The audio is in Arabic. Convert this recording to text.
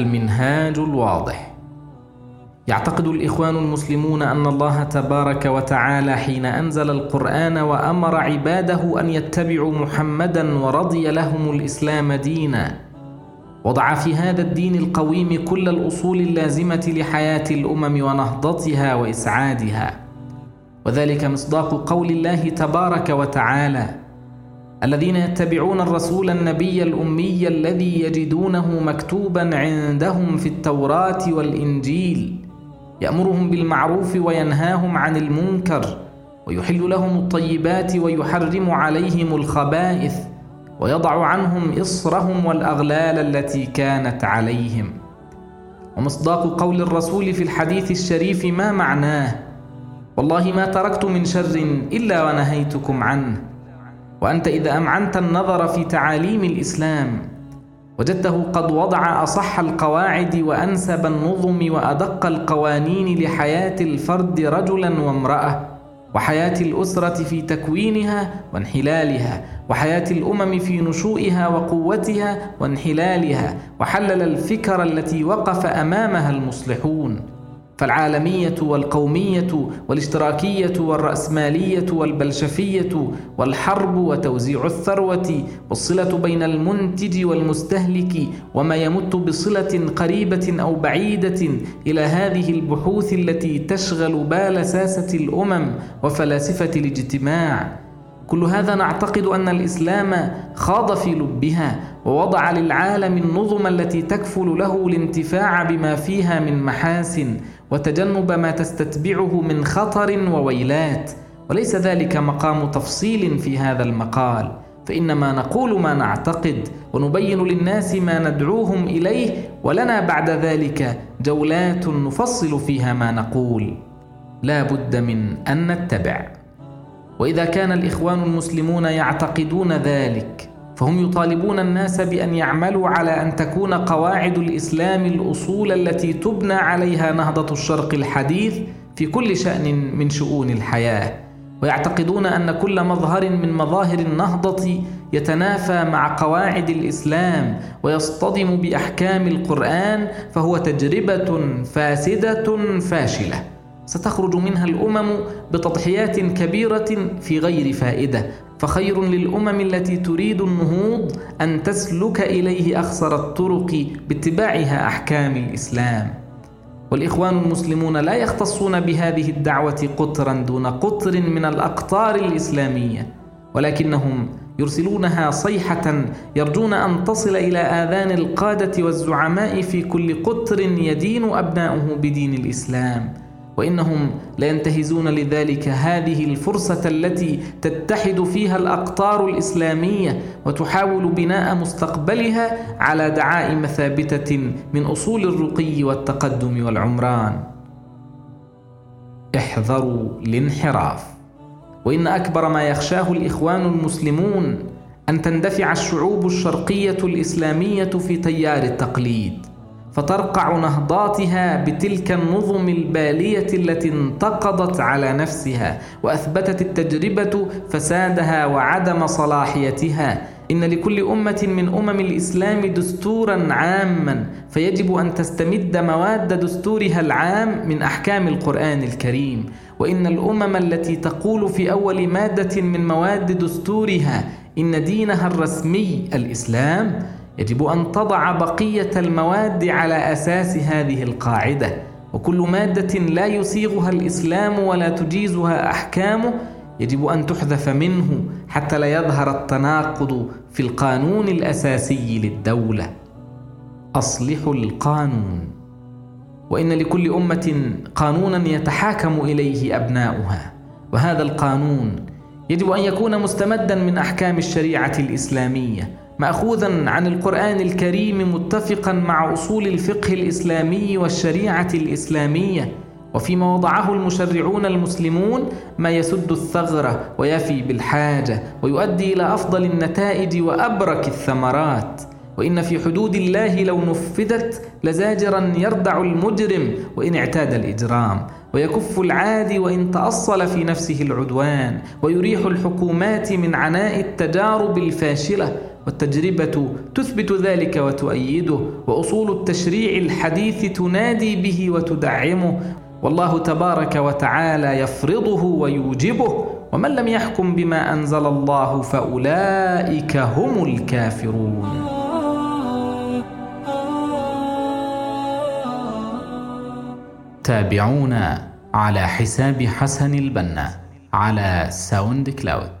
المنهاج الواضح. يعتقد الإخوان المسلمون أن الله تبارك وتعالى حين أنزل القرآن وأمر عباده أن يتبعوا محمدا ورضي لهم الإسلام دينا. وضع في هذا الدين القويم كل الأصول اللازمة لحياة الأمم ونهضتها وإسعادها. وذلك مصداق قول الله تبارك وتعالى الذين يتبعون الرسول النبي الأمي الذي يجدونه مكتوبا عندهم في التوراة والإنجيل. يأمرهم بالمعروف وينهاهم عن المنكر ويحل لهم الطيبات ويحرم عليهم الخبائث ويضع عنهم إصرهم والأغلال التي كانت عليهم. ومصداق قول الرسول في الحديث الشريف ما معناه؟ والله ما تركت من شر إلا ونهيتكم عنه. وأنت إذا أمعنت النظر في تعاليم الإسلام وجدته قد وضع أصح القواعد وأنسب النظم وأدق القوانين لحياة الفرد رجلا وامرأة وحياة الأسرة في تكوينها وانحلالها وحياة الأمم في نشوئها وقوتها وانحلالها وحلل الفكر التي وقف أمامها المصلحون. فالعالمية والقومية والاشتراكية والرأسمالية والبلشفية والحرب وتوزيع الثروة والصلة بين المنتج والمستهلك وما يمت بصلة قريبة أو بعيدة إلى هذه البحوث التي تشغل بال ساسة الأمم وفلاسفة الاجتماع. كل هذا نعتقد أن الإسلام خاض في لبها ووضع للعالم النظم التي تكفل له الانتفاع بما فيها من محاسن وتجنب ما تستتبعه من خطر وويلات. وليس ذلك مقام تفصيل في هذا المقال. فإنما نقول ما نعتقد ونبين للناس ما ندعوهم إليه ولنا بعد ذلك جولات نفصل فيها ما نقول. لا بد من أن نتبع. وإذا كان الإخوان المسلمون يعتقدون ذلك فهم يطالبون الناس بأن يعملوا على أن تكون قواعد الإسلام الأصول التي تبنى عليها نهضة الشرق الحديث في كل شأن من شؤون الحياة. ويعتقدون أن كل مظهر من مظاهر النهضة يتنافى مع قواعد الإسلام ويصطدم بأحكام القرآن فهو تجربة فاسدة فاشلة. ستخرج منها الأمم بتضحيات كبيرة في غير فائدة. فخير للأمم التي تريد النهوض أن تسلك إليه أخسر الطرق باتباعها أحكام الإسلام. والإخوان المسلمون لا يختصون بهذه الدعوة قطرا دون قطر من الأقطار الإسلامية ولكنهم يرسلونها صيحة يرجون أن تصل إلى آذان القادة والزعماء في كل قطر يدين أبناؤه بدين الاسلام وانهم لينتهزون لذلك هذه الفرصة التي تتحد فيها الأقطار الإسلامية وتحاول بناء مستقبلها على دعائم ثابتة من أصول الرقي والتقدم والعمران. احذروا الانحراف. وإن أكبر ما يخشاه الإخوان المسلمون أن تندفع الشعوب الشرقية الإسلامية في تيار التقليد. فترقع نهضاتها بتلك النظم البالية التي انتقضت على نفسها وأثبتت التجربة فسادها وعدم صلاحيتها. إن لكل أمة من أمم الإسلام دستورا عاما فيجب أن تستمد مواد دستورها العام من أحكام القرآن الكريم. وإن الأمم التي تقول في أول مادة من مواد دستورها إن دينها الرسمي الإسلام يجب أن تضع بقية المواد على أساس هذه القاعدة. وكل مادة لا يصيغها الإسلام ولا تجيزها احكامه يجب أن تحذف منه حتى لا يظهر التناقض في القانون الأساسي للدولة. اصلحوا القانون. وإن لكل أمة قانونا يتحاكم إليه أبناؤها. وهذا القانون يجب أن يكون مستمدا من أحكام الشريعة الإسلامية. ماخوذا عن القرآن الكريم متفقا مع أصول الفقه الإسلامي والشريعة الإسلامية. وفيما وضعه المشرعون المسلمون ما يسد الثغرة ويفي بالحاجة ويؤدي إلى أفضل النتائج وأبرك الثمرات. وإن في حدود الله لو نفذت لزاجرا يردع المجرم وإن اعتاد الإجرام. ويكف العادي وإن تأصل في نفسه العدوان. ويريح الحكومات من عناء التجارب الفاشلة. والتجربة تثبت ذلك وتؤيده وأصول التشريع الحديث تنادي به وتدعمه والله تبارك وتعالى يفرضه ويوجبه ومن لم يحكم بما أنزل الله فأولئك هم الكافرون. تابعونا على حساب حسن البنا على ساوند كلاود